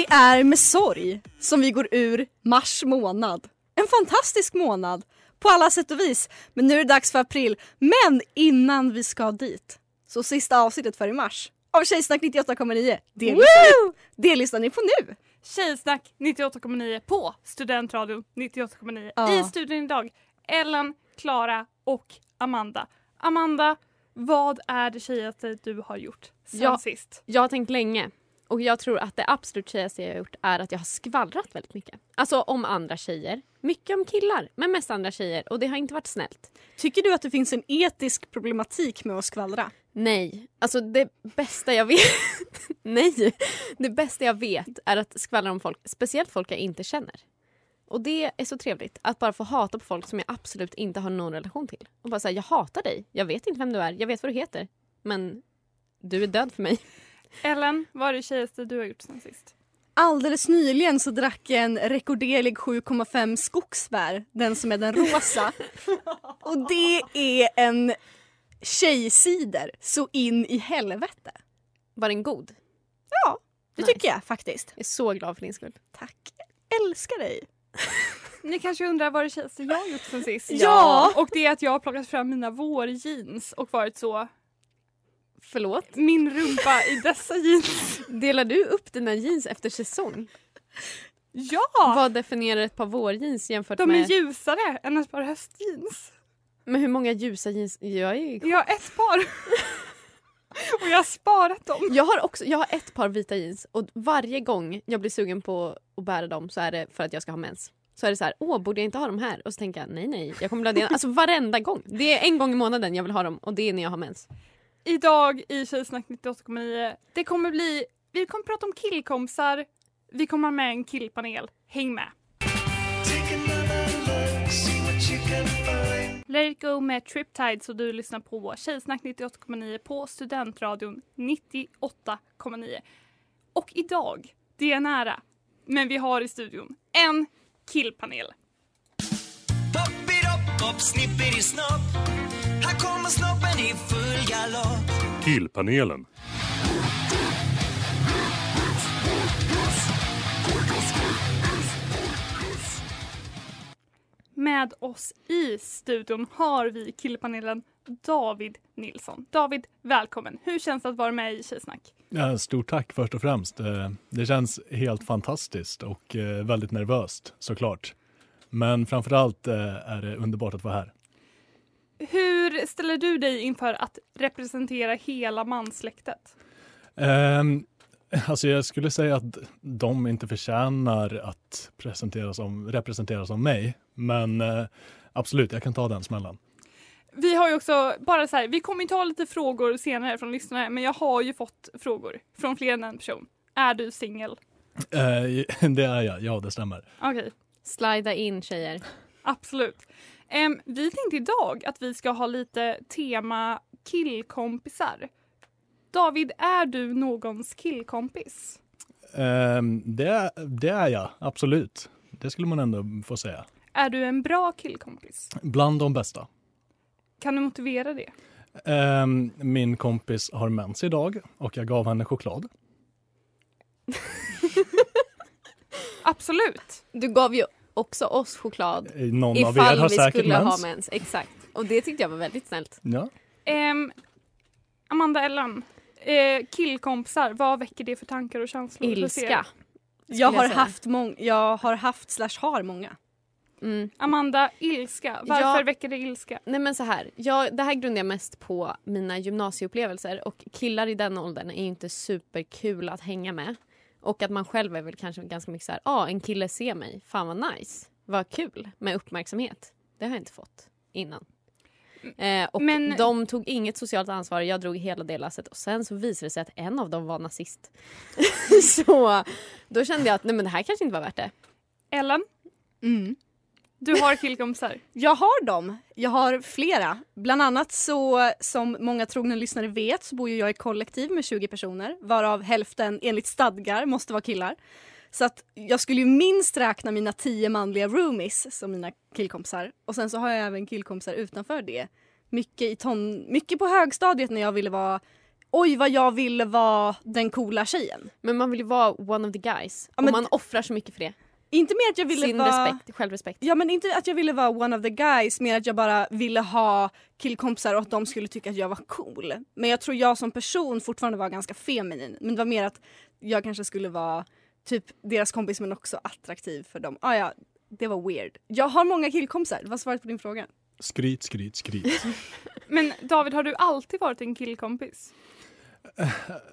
Det är med sorg som vi går ur mars månad. En fantastisk månad på alla sätt och vis. Men nu är det dags för april. Men innan vi ska dit så sista avsnittet för i mars av Tjejsnack 98,9. Det, lyssnar ni- det lyssnar ni på nu. Tjejsnack 98,9 på Studentradion 98,9. Ja. I studion idag, Ellen, Klara och Amanda. Amanda, vad är det tjejigaste du har gjort sen Ja. sist? Jag har tänkt länge och jag tror att det absolut tjejigaste jag har gjort är att jag har skvallrat väldigt mycket. Alltså om andra tjejer. Mycket om killar, men mest andra tjejer och det har inte varit snällt. Tycker du att det finns en etisk problematik med att skvallra? Nej, alltså det bästa jag vet Nej, det bästa jag vet är att skvallra om folk, speciellt folk jag inte känner. Och det är så trevligt att bara få hata på folk som jag absolut inte har någon relation till. Och bara säga jag hatar dig, jag vet inte vem du är, jag vet vad du heter. Men du är död för mig. Ellen, vad är det tjejigaste du har gjort sen sist? Alldeles nyligen så drack jag en rekorderlig 7,5 skogsbär, den som är den rosa. Och det är en tjejcider så in i helvete. Var den god? Ja, det Nice. tycker jag faktiskt. Jag är så glad för din skull. Tack. Jag älskar dig. Ni kanske undrar vad det tjejigaste jag har gjort sen sist? Ja. Och det är att jag har plockat fram mina vårjeans och varit så Förlåt? min rumpa i dessa jeans. Delar du upp dina jeans efter säsong? Ja! Vad definierar ett par vårjeans jämfört De med... är ljusare än ett par höstjeans. Men hur många ljusa jeans? Jag, är... Jag har ett par. och jag har sparat dem. jag, har också, jag har ett par vita jeans och varje gång jag blir sugen på att bära dem så är det för att jag ska ha mens. Så är det så här, åh borde jag inte ha dem här? Och så tänker jag, nej nej, jag kommer bladda Alltså varenda gång. Det är en gång i månaden jag vill ha dem och det är när jag har mens. Idag i Tjejsnack 98,9 det kommer bli, vi kommer prata om killkompisar, vi kommer ha med en killpanel. Häng med! Let it go med Triptide så du lyssnar på Tjejsnack 98,9 på Studentradion 98,9. Och idag, det är nära, men vi har i studion en killpanel. Hopp, snipperi snopp. Här kommer snoppen i full galopp. Killpanelen. Med oss i studion har vi killpanelen David Nilsson. David, välkommen. Hur känns det att vara med i Tjejsnack? Ja, stort tack först och främst. Eh, Det känns helt fantastiskt och eh, väldigt nervöst såklart. Men framförallt eh, är det underbart att vara här. Hur ställer du dig inför att representera hela manssläktet? Ehm, Alltså jag skulle säga att de inte förtjänar att presenteras som, representeras som mig. Men eh, absolut, jag kan ta den smällen. Vi har ju också, bara så här, vi kommer inte ha lite frågor senare från lyssnare, men jag har ju fått frågor från fler än en person. Är du singel? Eh, det är jag, ja det stämmer. Okej, Slida in tjejer. absolut. Em, vi tänkte idag att vi ska ha lite tema killkompisar. David, är du någons killkompis? Ehm, det, det är jag, absolut. Det skulle man ändå få säga. Är du en bra killkompis? Bland de bästa. Kan du motivera det? Ehm, min kompis har mens idag och jag gav henne choklad. Absolut. Du gav ju också oss choklad Någon av er har vi säkert skulle mens. ha mens. Exakt. Och det tyckte jag var väldigt snällt. Ja. Ehm, Amanda Ellen, eh, killkompisar, vad väcker det för tankar och känslor? hos er? Ilska. Jag har, haft mång- jag har haft slash har många. Mm. Amanda, ilska. Varför Ja. väcker det ilska? Nej men så här, jag, det här grundar jag mest på mina gymnasieupplevelser och killar i den åldern är ju inte superkul att hänga med. Och att man själv är väl kanske ganska mycket så här, ja ah, en kille ser mig, fan vad nice, vad kul med uppmärksamhet. Det har jag inte fått innan. Eh, och Men- de tog inget socialt ansvar, jag drog hela det lasset och sen så visade det sig att en av dem var nazist. så då kände jag att nej men det här kanske inte var värt det. Ellen, Mm. Du har killkompisar. Jag har dem. Jag har flera. Bland annat så, som många trogna lyssnare vet, så bor jag i kollektiv med 20 personer, varav hälften enligt stadgar måste vara killar. Så att jag skulle ju minst räkna mina tio manliga roomies som mina killkompisar. Och sen så har jag även killkompisar utanför det. Mycket, i ton, mycket på högstadiet när jag ville vara Oj vad jag ville vara den coola tjejen. Men man vill ju vara one of the guys Ja, och men- man offrar så mycket för det. Inte mer att jag ville Sin vara... respekt, självrespekt. Ja men inte att jag ville vara one of the guys, mer att jag bara ville ha killkompisar och att de skulle tycka att jag var cool. Men jag tror jag som person fortfarande var ganska feminin. Men det var mer att jag kanske skulle vara typ deras kompis men också attraktiv för dem. Ah, ja, det var weird. Jag har många killkompisar, det var svaret på din fråga. Skryt, skryt, skryt. Men David, har du alltid varit en killkompis?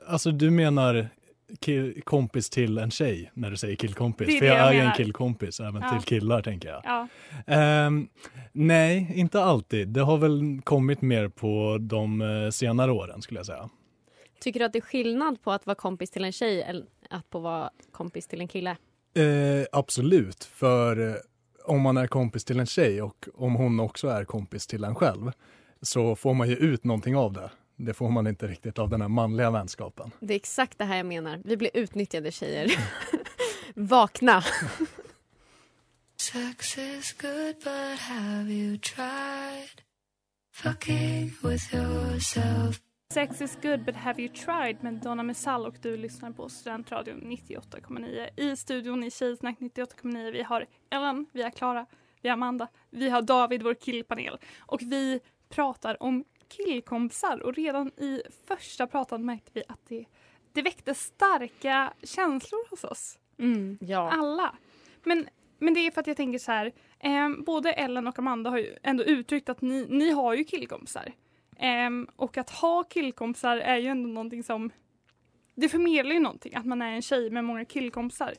Alltså du menar kill, kompis till en tjej när du säger killkompis? Det För det jag, jag är ju en killkompis även Ja. till killar tänker jag. Ja. Ehm, nej, inte alltid. Det har väl kommit mer på de eh, senare åren skulle jag säga. Tycker du att det är skillnad på att vara kompis till en tjej eller att på vara kompis till en kille? Eh, absolut, för eh, om man är kompis till en tjej och om hon också är kompis till en själv så får man ju ut någonting av det. Det får man inte riktigt av den här manliga vänskapen. Det är exakt det här jag menar. Vi blir utnyttjade tjejer. Vakna! Sex is good, but have you tried fucking with yourself? Sex is good but have you tried med Donna Messal och du lyssnar på Studentradion 98,9. I studion i Tjejsnack 98,9 vi har Ellen, vi har Klara, vi har Amanda, vi har David, vår killpanel. Och vi pratar om killkompisar och redan i första pratan märkte vi att det, det väckte starka känslor hos oss. Ja. Alla. Men, men det är för att jag tänker så här, eh, både Ellen och Amanda har ju ändå uttryckt att ni, ni har ju killkompisar. Ehm, och att ha killkompisar är ju ändå någonting som det förmedlar ju någonting, att man är en tjej med många killkompisar.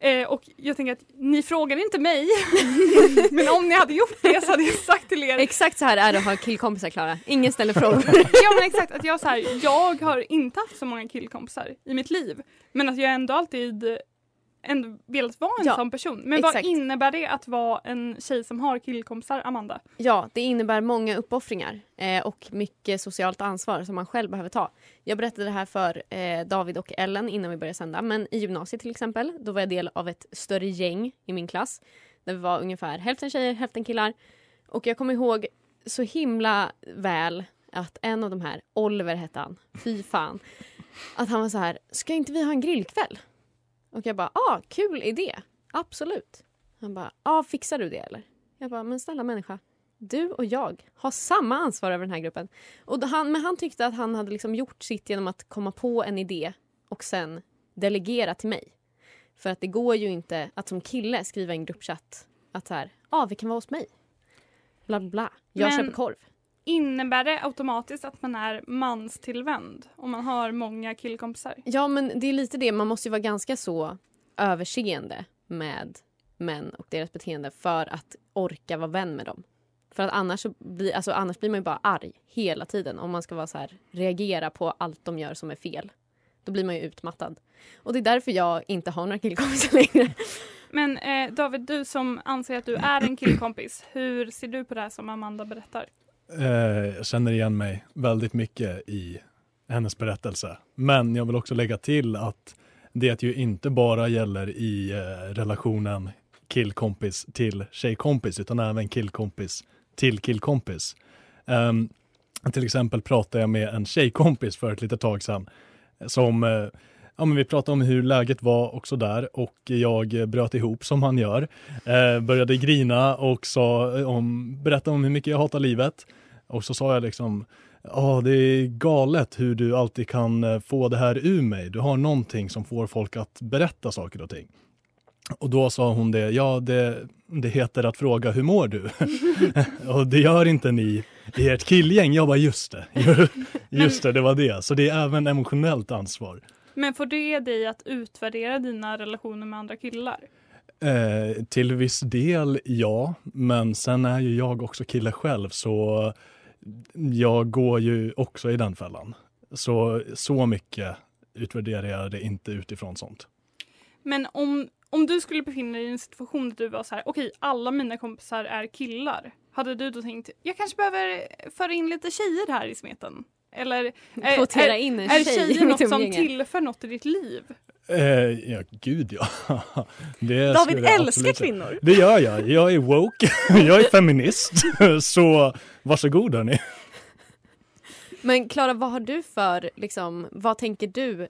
Eh, och jag tänker att ni frågar inte mig, men om ni hade gjort det så hade jag sagt till er Exakt så här är det att ha killkompisar Klara. Ingen ställer frågor. ja men exakt, att jag, så här, jag har inte haft så många killkompisar i mitt liv. Men att jag ändå alltid ändå velat vara en Ja, sån person. Men vad exakt. innebär det att vara en tjej som har killkompisar, Amanda? Ja, det innebär många uppoffringar eh, och mycket socialt ansvar som man själv behöver ta. Jag berättade det här för eh, David och Ellen innan vi började sända. Men i gymnasiet till exempel, då var jag del av ett större gäng i min klass. Där vi var ungefär hälften tjejer, hälften killar. Och jag kommer ihåg så himla väl att en av de här, Oliver hette han, fy fan. Att han var så här, ska inte vi ha en grillkväll? Och jag bara, ah, kul idé, absolut. Han bara, ah, fixar du det eller? Jag bara, men snälla människa, du och jag har samma ansvar över den här gruppen. Och han, men han tyckte att han hade liksom gjort sitt genom att komma på en idé och sen delegera till mig. För att det går ju inte att som kille skriva i en gruppchatt att så här, ah, vi kan vara hos mig. Bla bla bla. Jag Men- köper korv. Innebär det automatiskt att man är manstillvänd om man har många killkompisar? Ja men det är lite det, man måste ju vara ganska så överseende med män och deras beteende för att orka vara vän med dem. För att annars, blir, alltså, annars blir man ju bara arg hela tiden om man ska vara så här, reagera på allt de gör som är fel. Då blir man ju utmattad. Och det är därför jag inte har några killkompisar längre. Men eh, David, du som anser att du är en killkompis, hur ser du på det här som Amanda berättar? Eh, jag känner igen mig väldigt mycket i hennes berättelse. Men jag vill också lägga till att det ju inte bara gäller i eh, relationen killkompis till tjejkompis utan även killkompis till killkompis. Um, till exempel pratade jag med en tjejkompis för ett litet tag sedan som eh, Ja, men vi pratade om hur läget var och så där och jag bröt ihop som han gör. Eh, började grina och sa om, berättade om hur mycket jag hatar livet. Och så sa jag liksom, ja det är galet hur du alltid kan eh, få det här ur mig. Du har någonting som får folk att berätta saker och ting. Och då sa hon det, ja det, det heter att fråga hur mår du? och det gör inte ni i ert killgäng. Jag bara just det, just det, det var det. Så det är även emotionellt ansvar. Men får det dig att utvärdera dina relationer med andra killar? Eh, till viss del ja, men sen är ju jag också kille själv så jag går ju också i den fällan. Så, så mycket utvärderar jag det inte utifrån sånt. Men om, om du skulle befinna dig i en situation där du var så här, okej, alla mina kompisar är killar. Hade du då tänkt, jag kanske behöver föra in lite tjejer här i smeten? Eller är, är, in en är tjej tjejer något som tillför något i ditt liv? Eh, ja, gud ja. Det David älskar kvinnor. Det gör jag. Jag är woke, jag är feminist. Så varsågod hörni. Men Klara, vad har du för, liksom, vad tänker du?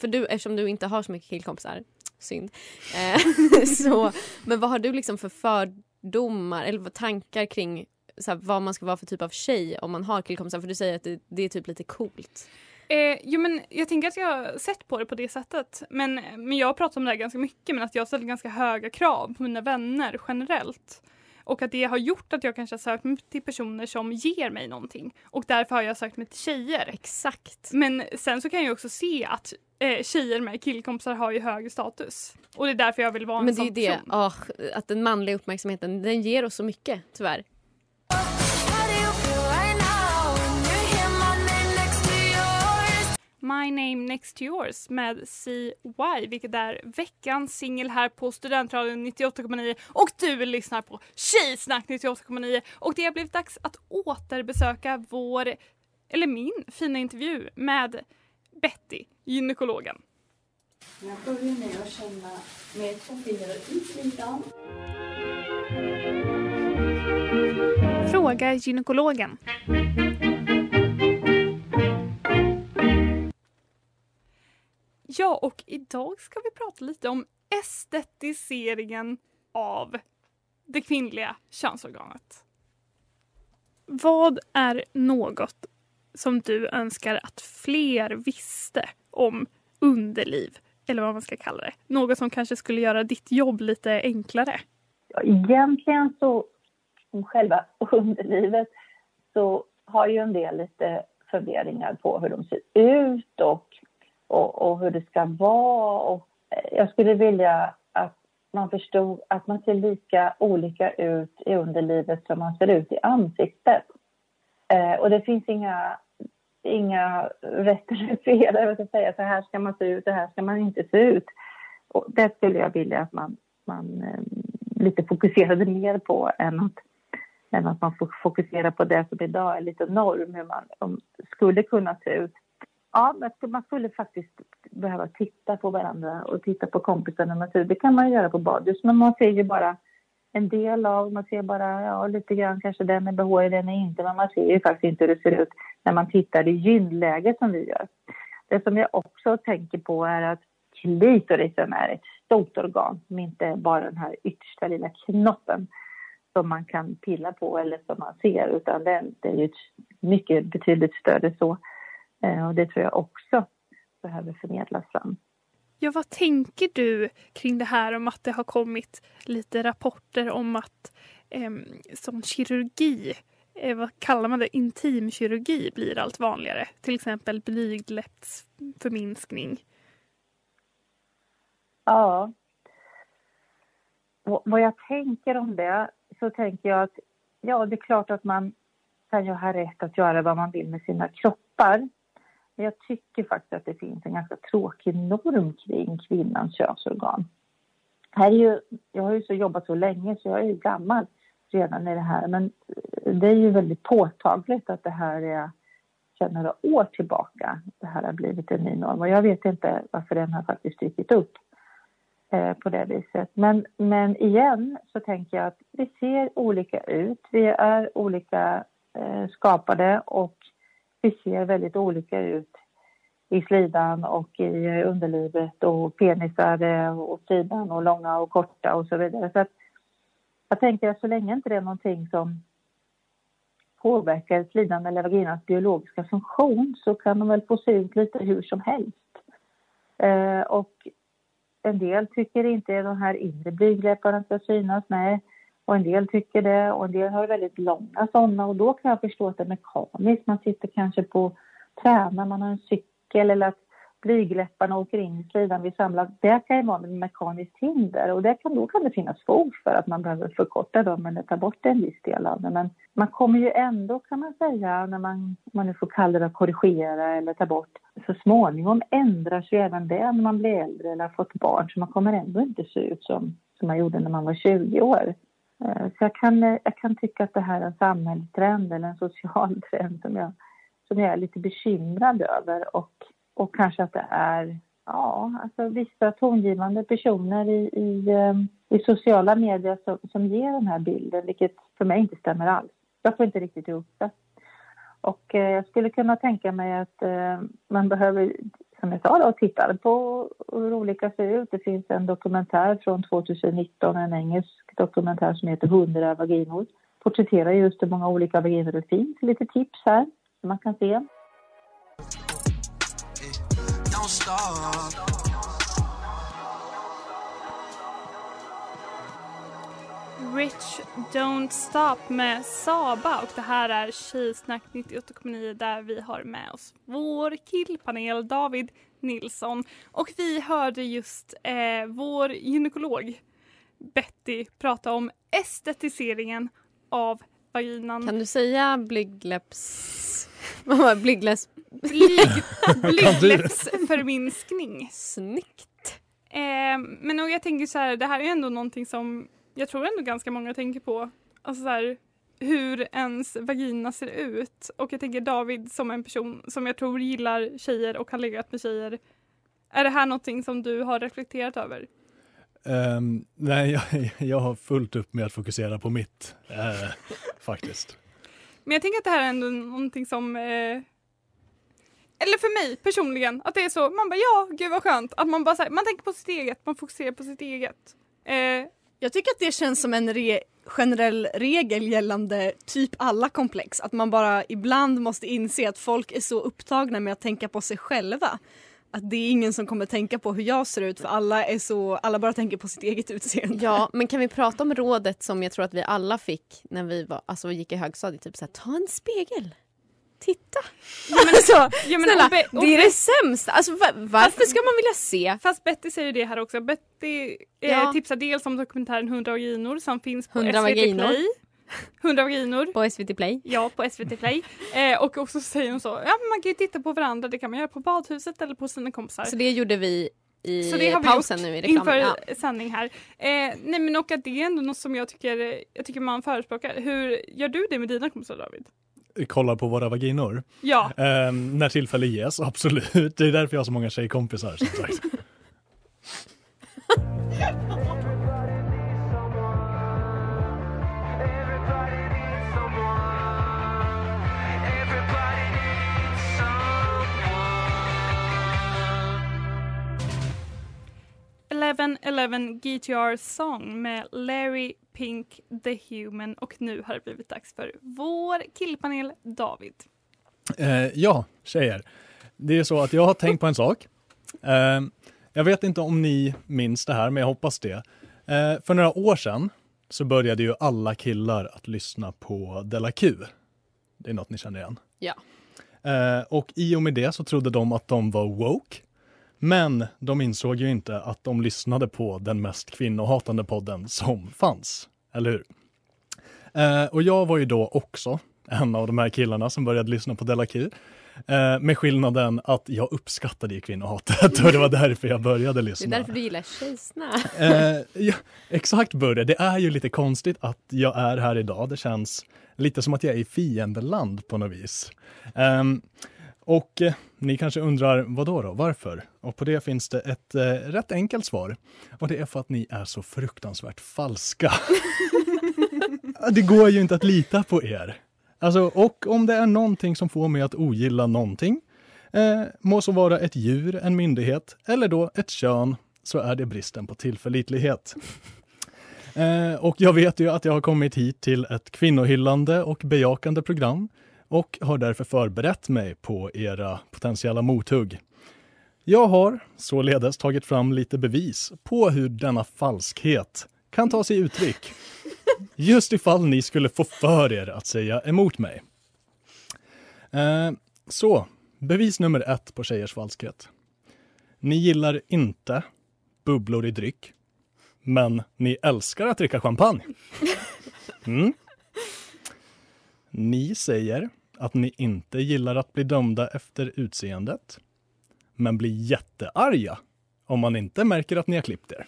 För du, eftersom du inte har så mycket killkompisar, synd. Eh, så, men vad har du liksom för fördomar eller vad tankar kring så här, vad man ska vara för typ av tjej om man har killkompisar? För du säger att det, det är typ lite coolt. Eh, jo, men jag tänker att jag har sett på det på det sättet. Men, men jag har pratat om det här ganska mycket, men att jag ställer ganska höga krav på mina vänner generellt. Och att det har gjort att jag kanske har sökt mig till personer som ger mig någonting. Och därför har jag sökt mig till tjejer. Exakt. Men sen så kan jag också se att eh, tjejer med killkompisar har ju högre status. Och det är därför jag vill vara en Men det är sån ju det, åh, att den manliga uppmärksamheten den ger oss så mycket tyvärr. My name next to yours med CY, vilket är veckans singel här på Studentradion 98,9 och du lyssnar på Tjejsnack 98,9 och det har blivit dags att återbesöka vår, eller min, fina intervju med Betty, gynekologen. Jag börjar med att känna med två fingrar i slidan. Fråga gynekologen. Ja, och idag ska vi prata lite om estetiseringen av det kvinnliga könsorganet. Vad är något som du önskar att fler visste om underliv? Eller vad man ska kalla det. Något som kanske skulle göra ditt jobb lite enklare. Ja, egentligen så, om själva underlivet, så har ju en del lite funderingar på hur de ser ut och, och, och hur det ska vara. Och eh, jag skulle vilja att man förstod att man ser lika olika ut i underlivet som man ser ut i ansiktet. Eh, och det finns inga, inga rätt eller fel. Jag vill säga så här ska man se ut, så här ska man inte se ut. Och det skulle jag vilja att man, man eh, lite fokuserade mer på än att, än att man får fokusera på det som idag är lite norm, hur man skulle kunna se ut. Ja, man skulle faktiskt behöva titta på varandra och titta på kompisarna. Det kan man göra på badhus, men man ser ju bara en del av, man ser bara ja, lite grann kanske den är behårig, den är inte, men man ser ju faktiskt inte hur det ser ut när man tittar i gynläge som vi gör. Det som jag också tänker på är att klitorisen är ett stort organ som inte är bara den här yttersta lilla knoppen som man kan pilla på eller som man ser utan det, är ju ett mycket betydligt större så. Eh, och det tror jag också behöver förmedlas fram. Ja, vad tänker du kring det här om att det har kommit lite rapporter om att eh, sån kirurgi, eh, vad kallar man det, intimkirurgi blir allt vanligare. Till exempel blygdläppsförminskning. Ja. Och vad jag tänker om det så tänker jag att ja, det är klart att man kan ju ha rätt att göra vad man vill med sina kroppar. Men jag tycker faktiskt att det finns en ganska tråkig norm kring kvinnans könsorgan. Här är ju, jag har ju så jobbat så länge så jag är ju gammal redan i det här men eh, det är ju väldigt påtagligt att det här är sedan några år tillbaka det här har blivit en ny norm och jag vet inte varför den har faktiskt dykt upp. eh, på det viset. Men, men igen så tänker jag att vi ser olika ut. Vi är olika eh, skapade och det ser väldigt olika ut i slidan och i underlivet och penisar eh, och sidan och långa och korta och så vidare. Så att jag tänker att så länge inte det är någonting som påverkar slidan eller vaginans biologiska funktion så kan de väl få se ut lite hur som helst. Eh, och en del tycker inte att de här inre blygdläpparna ska synas, nej. Och en del tycker det och en del har väldigt långa sådana och då kan jag förstå att det är mekaniskt. Man sitter kanske på tränar, man har en cykel eller att blygdläpparna åker in i slidan vid samlag. Det kan ju vara ett mekaniskt hinder och det kan, då kan det finnas fog för att man behöver förkorta dem eller ta bort en viss del av det. Men man kommer ju ändå kan man säga, när man, man nu får kalla det korrigera eller ta bort, så småningom ändras ju även det när man blir äldre eller har fått barn så man kommer ändå inte se ut som, som man gjorde när man var 20 år. Eh, så jag kan, eh, jag kan tycka att det här är en samhällstrend eller en social trend som jag, som jag är lite bekymrad över och, och kanske att det är ja, alltså vissa tongivande personer i, i, eh, i sociala medier som, som ger den här bilden, vilket för mig inte stämmer alls. Jag får inte riktigt ihop det. Och eh, jag skulle kunna tänka mig att eh, man behöver, som jag sa då, tittar på hur olika ser ut. Det finns en dokumentär från 2019, en engelsk dokumentär som heter 100 vaginor. Porträtterar just hur många olika vaginor det finns. Lite tips här som man kan se. Don't stop. Rich Don't Stop med Saba och det här är Tjejsnack 98,9 där vi har med oss vår killpanel David Nilsson och vi hörde just eh, vår gynekolog Betty prata om estetiseringen av vaginan. Kan du säga blygdläpps... Vad var det? blygdläpps... Blyg, blygdläppsförminskning. Snyggt. Eh, men och jag tänker så här, det här är ju ändå någonting som jag tror ändå ganska många tänker på. Alltså så här, hur ens vagina ser ut. Och jag tänker David som en person som jag tror gillar tjejer och har legat med tjejer. Är det här någonting som du har reflekterat över? Ehm, nej, jag, jag har fullt upp med att fokusera på mitt, eh, faktiskt. Men jag tänker att det här är ändå någonting som eh, eller för mig personligen, att det är så, man bara ja, gud vad skönt. Att man bara här, man tänker på sitt eget, man fokuserar på sitt eget. Eh, jag tycker att det känns som en re generell regel gällande typ alla komplex. Att man bara ibland måste inse att folk är så upptagna med att tänka på sig själva. Att det är ingen som kommer tänka på hur jag ser ut för alla är så, alla bara tänker på sitt eget utseende. Ja, men kan vi prata om rådet som jag tror att vi alla fick när vi var, alltså, gick i högstadiet? Typ såhär, ta en spegel. Titta. Ja, men, alltså, ja, men, snälla, Be- det är det sämsta. Alltså, va- varför ska man vilja se? Fast Betty säger det här också. Betty eh, Ja. tipsar dels om dokumentären 100 vaginor som finns på 100 SVT vaginor. Play. 100 vaginor. På SVT Play. Ja, på SVT Play. Eh, och också säger hon så, ja man kan ju titta på varandra, det kan man göra på badhuset eller på sina kompisar. Så det gjorde vi i Så det har vi pausen nu i reklamen. inför Ja. sändning här. Eh, nej men och att det är ändå något som jag tycker, jag tycker man förespråkar. Hur gör du det med dina kompisar David? Kolla på våra vaginor. Ja. Ehm, när tillfälle ges, absolut. Det är därför jag har så många tjejkompisar som sagt. Eleven Eleven GTR Song med Larry Pink The Human och nu har det blivit dags för vår killpanel David. Eh, ja, tjejer. Det är så att jag har tänkt på en sak. Eh, jag vet inte om ni minns det här, men jag hoppas det. Eh, för några år sedan så började ju alla killar att lyssna på Della Q. Det är något ni känner igen. Ja. Eh, och i och med det så trodde de att de var woke. Men de insåg ju inte att de lyssnade på den mest kvinnohatande podden som fanns. Eller hur? Eh, och jag var ju då också en av de här killarna som började lyssna på Q. Eh, med skillnaden att jag uppskattade ju kvinnohatet och det var därför jag började Det är lyssna. därför du gillar Tjejsna. Eh, ja, exakt Burre, det är ju lite konstigt att jag är här idag. Det känns lite som att jag är i fiendeland på något vis. Ehm, och eh, ni kanske undrar, vad då, då? Varför? Och på det finns det ett eh, rätt enkelt svar. Och det är för att ni är så fruktansvärt falska. det går ju inte att lita på er. Alltså, och om det är någonting som får mig att ogilla någonting, eh, må så vara ett djur, en myndighet eller då ett kön, så är det bristen på tillförlitlighet. Eh, och jag vet ju att jag har kommit hit till ett kvinnohyllande och bejakande program och har därför förberett mig på era potentiella mothugg. Jag har således tagit fram lite bevis på hur denna falskhet kan ta sig uttryck. Just ifall ni skulle få för er att säga emot mig. Eh, så, bevis nummer ett på tjejers falskhet. Ni gillar inte bubblor i dryck, men ni älskar att dricka champagne. Mm. Ni säger att ni inte gillar att bli dömda efter utseendet, men blir jättearga om man inte märker att ni har klippt er.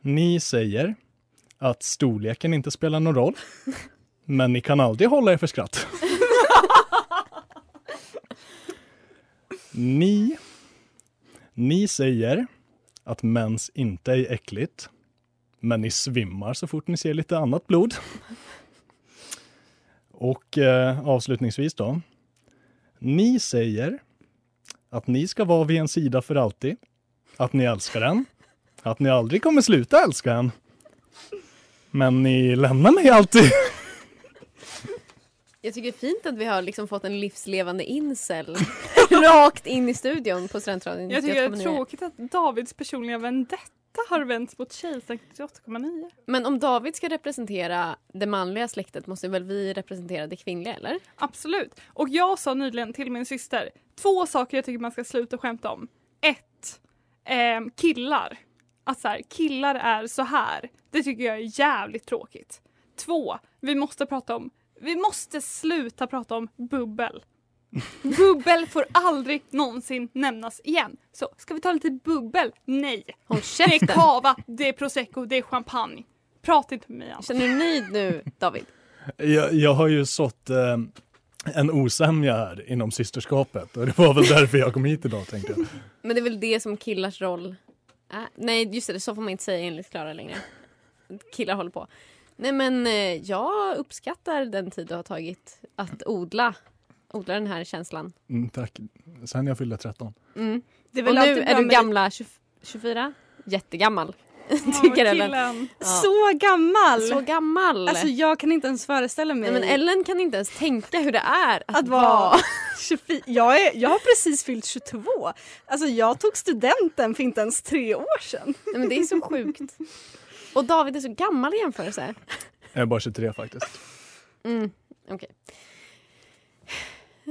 Ni säger att storleken inte spelar någon roll, men ni kan aldrig hålla er för skratt. Ni, ni säger att mens inte är äckligt, men ni svimmar så fort ni ser lite annat blod. Och eh, avslutningsvis då. Ni säger att ni ska vara vid en sida för alltid, att ni älskar den, att ni aldrig kommer sluta älska en. Men ni lämnar mig alltid. Jag tycker det är fint att vi har liksom fått en livslevande incel rakt in i studion på Studentradion. Jag tycker det är 98,9. tråkigt att Davids personliga vendetta har vänts mot Tjejsnack 98,9. Men om David ska representera det manliga släktet måste väl vi representera det kvinnliga, eller? Absolut. Och jag sa nyligen till min syster två saker jag tycker man ska sluta skämta om. Ett, ehm, killar. Att så här, killar är så här. Det tycker jag är jävligt tråkigt. Två, vi måste prata om, vi måste sluta prata om bubbel. Bubbel får aldrig någonsin nämnas igen. Så ska vi ta lite bubbel? Nej. Håll Det käften! är cava, det är prosecco, det är champagne. Prata inte med mig Anna. Känner du nöjd nu, David? Jag, jag har ju sått eh, en osämja här inom systerskapet och det var väl därför jag kom hit idag tänkte jag. Men det är väl det som killars roll är. Nej, just det, så får man inte säga enligt Klara längre. Killar håller på. Nej men eh, jag uppskattar den tid du har tagit att odla, odla den här känslan. Mm, tack. Sen jag fyllde 13. Mm. Det är Och väl nu är du gamla 20, 24? Jättegammal. Ja, Tycker Ellen. Ja. Så gammal! Så gammal. Alltså jag kan inte ens föreställa mig Nej, men Ellen kan inte ens tänka hur det är att, att vara 24. Jag, är, jag har precis fyllt 22. Alltså jag tog studenten för inte ens tre år sedan. Nej, men det är så sjukt. Och David är så gammal i jämförelse. Jag är bara 23 faktiskt. Mm, okej.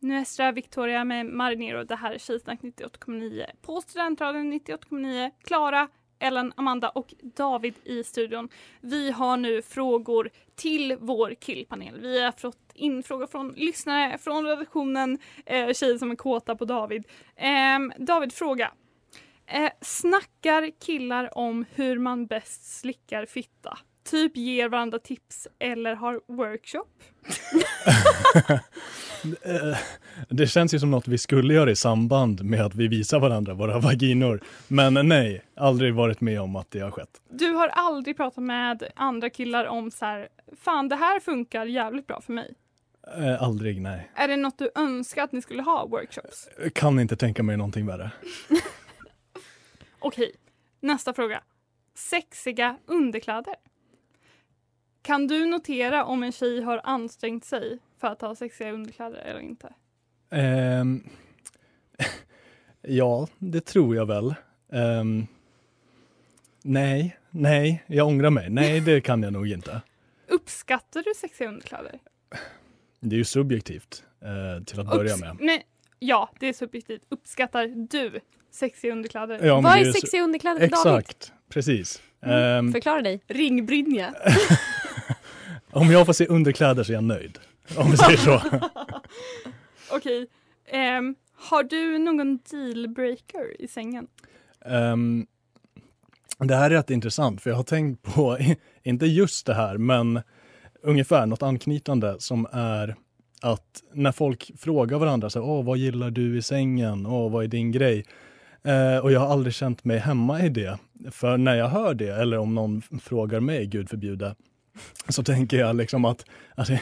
Nuestra Victoria med Marinero. Det här är Tjejsnack 98,9 på Studentradion 98,9. Klara, Ellen, Amanda och David i studion. Vi har nu frågor till vår killpanel. Vi har fått in frågor från lyssnare, från redaktionen, eh, tjejer som är kåta på David. Eh, David, fråga. Eh, snackar killar om hur man bäst slickar fitta? Typ ger varandra tips eller har workshop? Eh, Det känns ju som något vi skulle göra i samband med att vi visar varandra våra vaginor. Men nej, aldrig varit med om att det har skett. Du har aldrig pratat med andra killar om så här, fan det här funkar jävligt bra för mig. Eh, Aldrig, nej. Är det något du önskar att ni skulle ha workshops? Kan inte tänka mig någonting värre. Okej, nästa fråga. Sexiga underkläder. Kan du notera om en tjej har ansträngt sig för att ha sexiga underkläder eller inte? Ehm, ja, det tror jag väl. Ehm, nej, nej, jag ångrar mig. Nej, det kan jag nog inte. Uppskattar du sexiga underkläder? Det är ju subjektivt eh, till att börja Upps- med. Nej, ja, det är subjektivt. Uppskattar du sexiga underkläder? Ja, Vad är sexiga underkläder för David? Exakt, precis. Ehm, Förklara dig. Ringbrynja. om jag får se underkläder så är jag nöjd. Om vi säger så. Okej. ehm, har du någon dealbreaker i sängen? Ehm, Det här är rätt intressant för jag har tänkt på, inte just det här, men ungefär något anknytande som är att när folk frågar varandra, så här, Åh, vad gillar du i sängen? Åh, vad är din grej? Eh, och jag har aldrig känt mig hemma i det. För när jag hör det, eller om någon frågar mig, gud förbjude, så tänker jag liksom att alltså,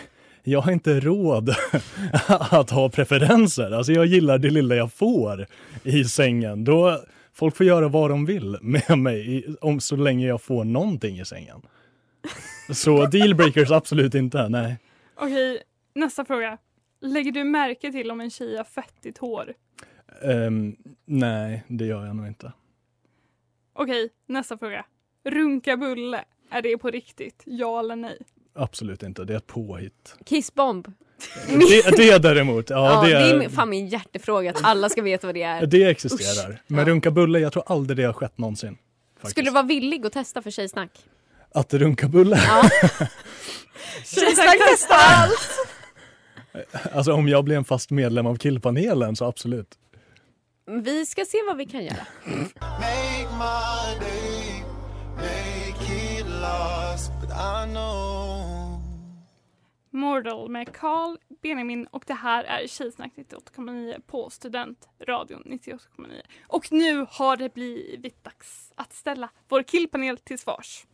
jag har inte råd att ha preferenser. Alltså jag gillar det lilla jag får i sängen. Då, folk får göra vad de vill med mig om så länge jag får någonting i sängen. Så dealbreakers absolut inte, nej. Okej, nästa fråga. Lägger du märke till om en tjej har fettigt hår? Ehm, nej, det gör jag nog inte. Okej, nästa fråga. Runka bulle, är det på riktigt? Ja eller nej? Absolut inte, det är ett påhitt. Kissbomb. Det, det däremot, ja, Ja, det, det är, är fan min hjärtefråga att alla ska veta vad det är. det existerar. Usch. Men runka bulle, jag tror aldrig det har skett någonsin. Faktiskt. Skulle du vara villig att testa för tjejsnack? Att runka bulle? Ja. Tjejsnack testar allt! Alltså om jag blir en fast medlem av killpanelen så absolut. Vi ska se vad vi kan göra. Make my day, make it last, but I know. Mortal med Carl Benjamin och det här är Tjejsnack 98,9 på Studentradion 98,9. Och nu har det blivit dags att ställa vår killpanel till svars.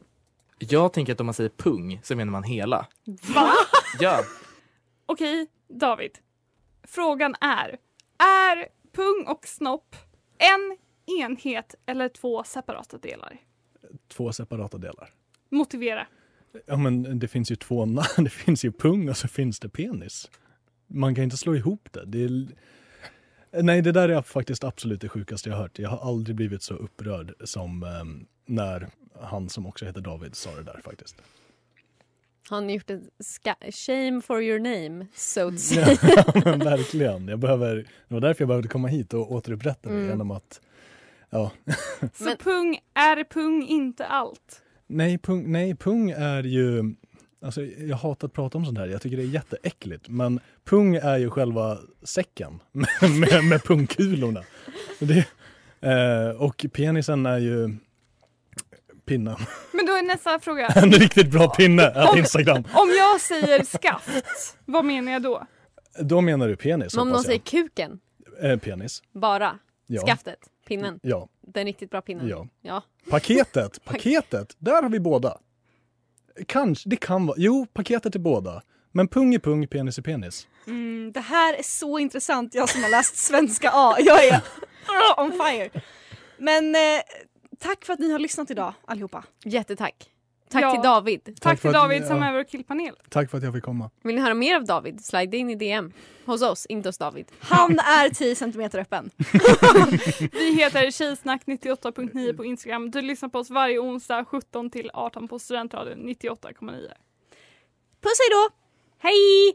Jag tänker att om man säger pung så menar man hela. Va? Ja, Okej, David. Frågan är, är pung och snopp en enhet eller två separata delar? Två separata delar. Motivera. Ja men det finns ju två namn, det finns ju pung och så finns det penis. Man kan inte slå ihop det. det är... Nej det där är faktiskt absolut det sjukaste jag hört. Jag har aldrig blivit så upprörd som ehm, när han som också heter David sa det där faktiskt. Har ni gjort en shame for your name, so to say? Ja, men verkligen. Jag behöver, det var därför jag behövde komma hit och återupprätta det Mm. genom att Ja. Så pung, är pung inte allt? Nej, pung, nej, pung är ju... Alltså, jag hatar att prata om sånt här. Jag tycker det är jätteäckligt. Men pung är ju själva säcken med, med, med pungkulorna. Det, eh, och penisen är ju pinnen. Men då är nästa fråga. En riktigt bra pinne att Instagram. Om jag säger skaft, vad menar jag då? Då menar du penis Men om någon säger kuken, Eh, penis. bara, Ja. skaftet, pinnen, Ja. den riktigt bra pinnen. Ja. ja. Paketet, paketet, där har vi båda. Kanske, det kan vara, jo paketet är båda. Men pung är pung, penis är penis. Mm, det här är så intressant, jag som har läst svenska A. Jag är on fire. Men eh, tack för att ni har lyssnat idag allihopa. Jättetack. Tack Ja. till David. Tack, Tack till för att- David som ja. är vår killpanel. Tack för att jag fick komma. Vill ni höra mer av David? Slide in i DM. Hos oss, inte hos David. Han är 10 cm öppen. Vi heter Tjejsnack 98.9 på Instagram. Du lyssnar på oss varje onsdag 17 till 18 på Studentradion 98,9. Puss hej då! Hej!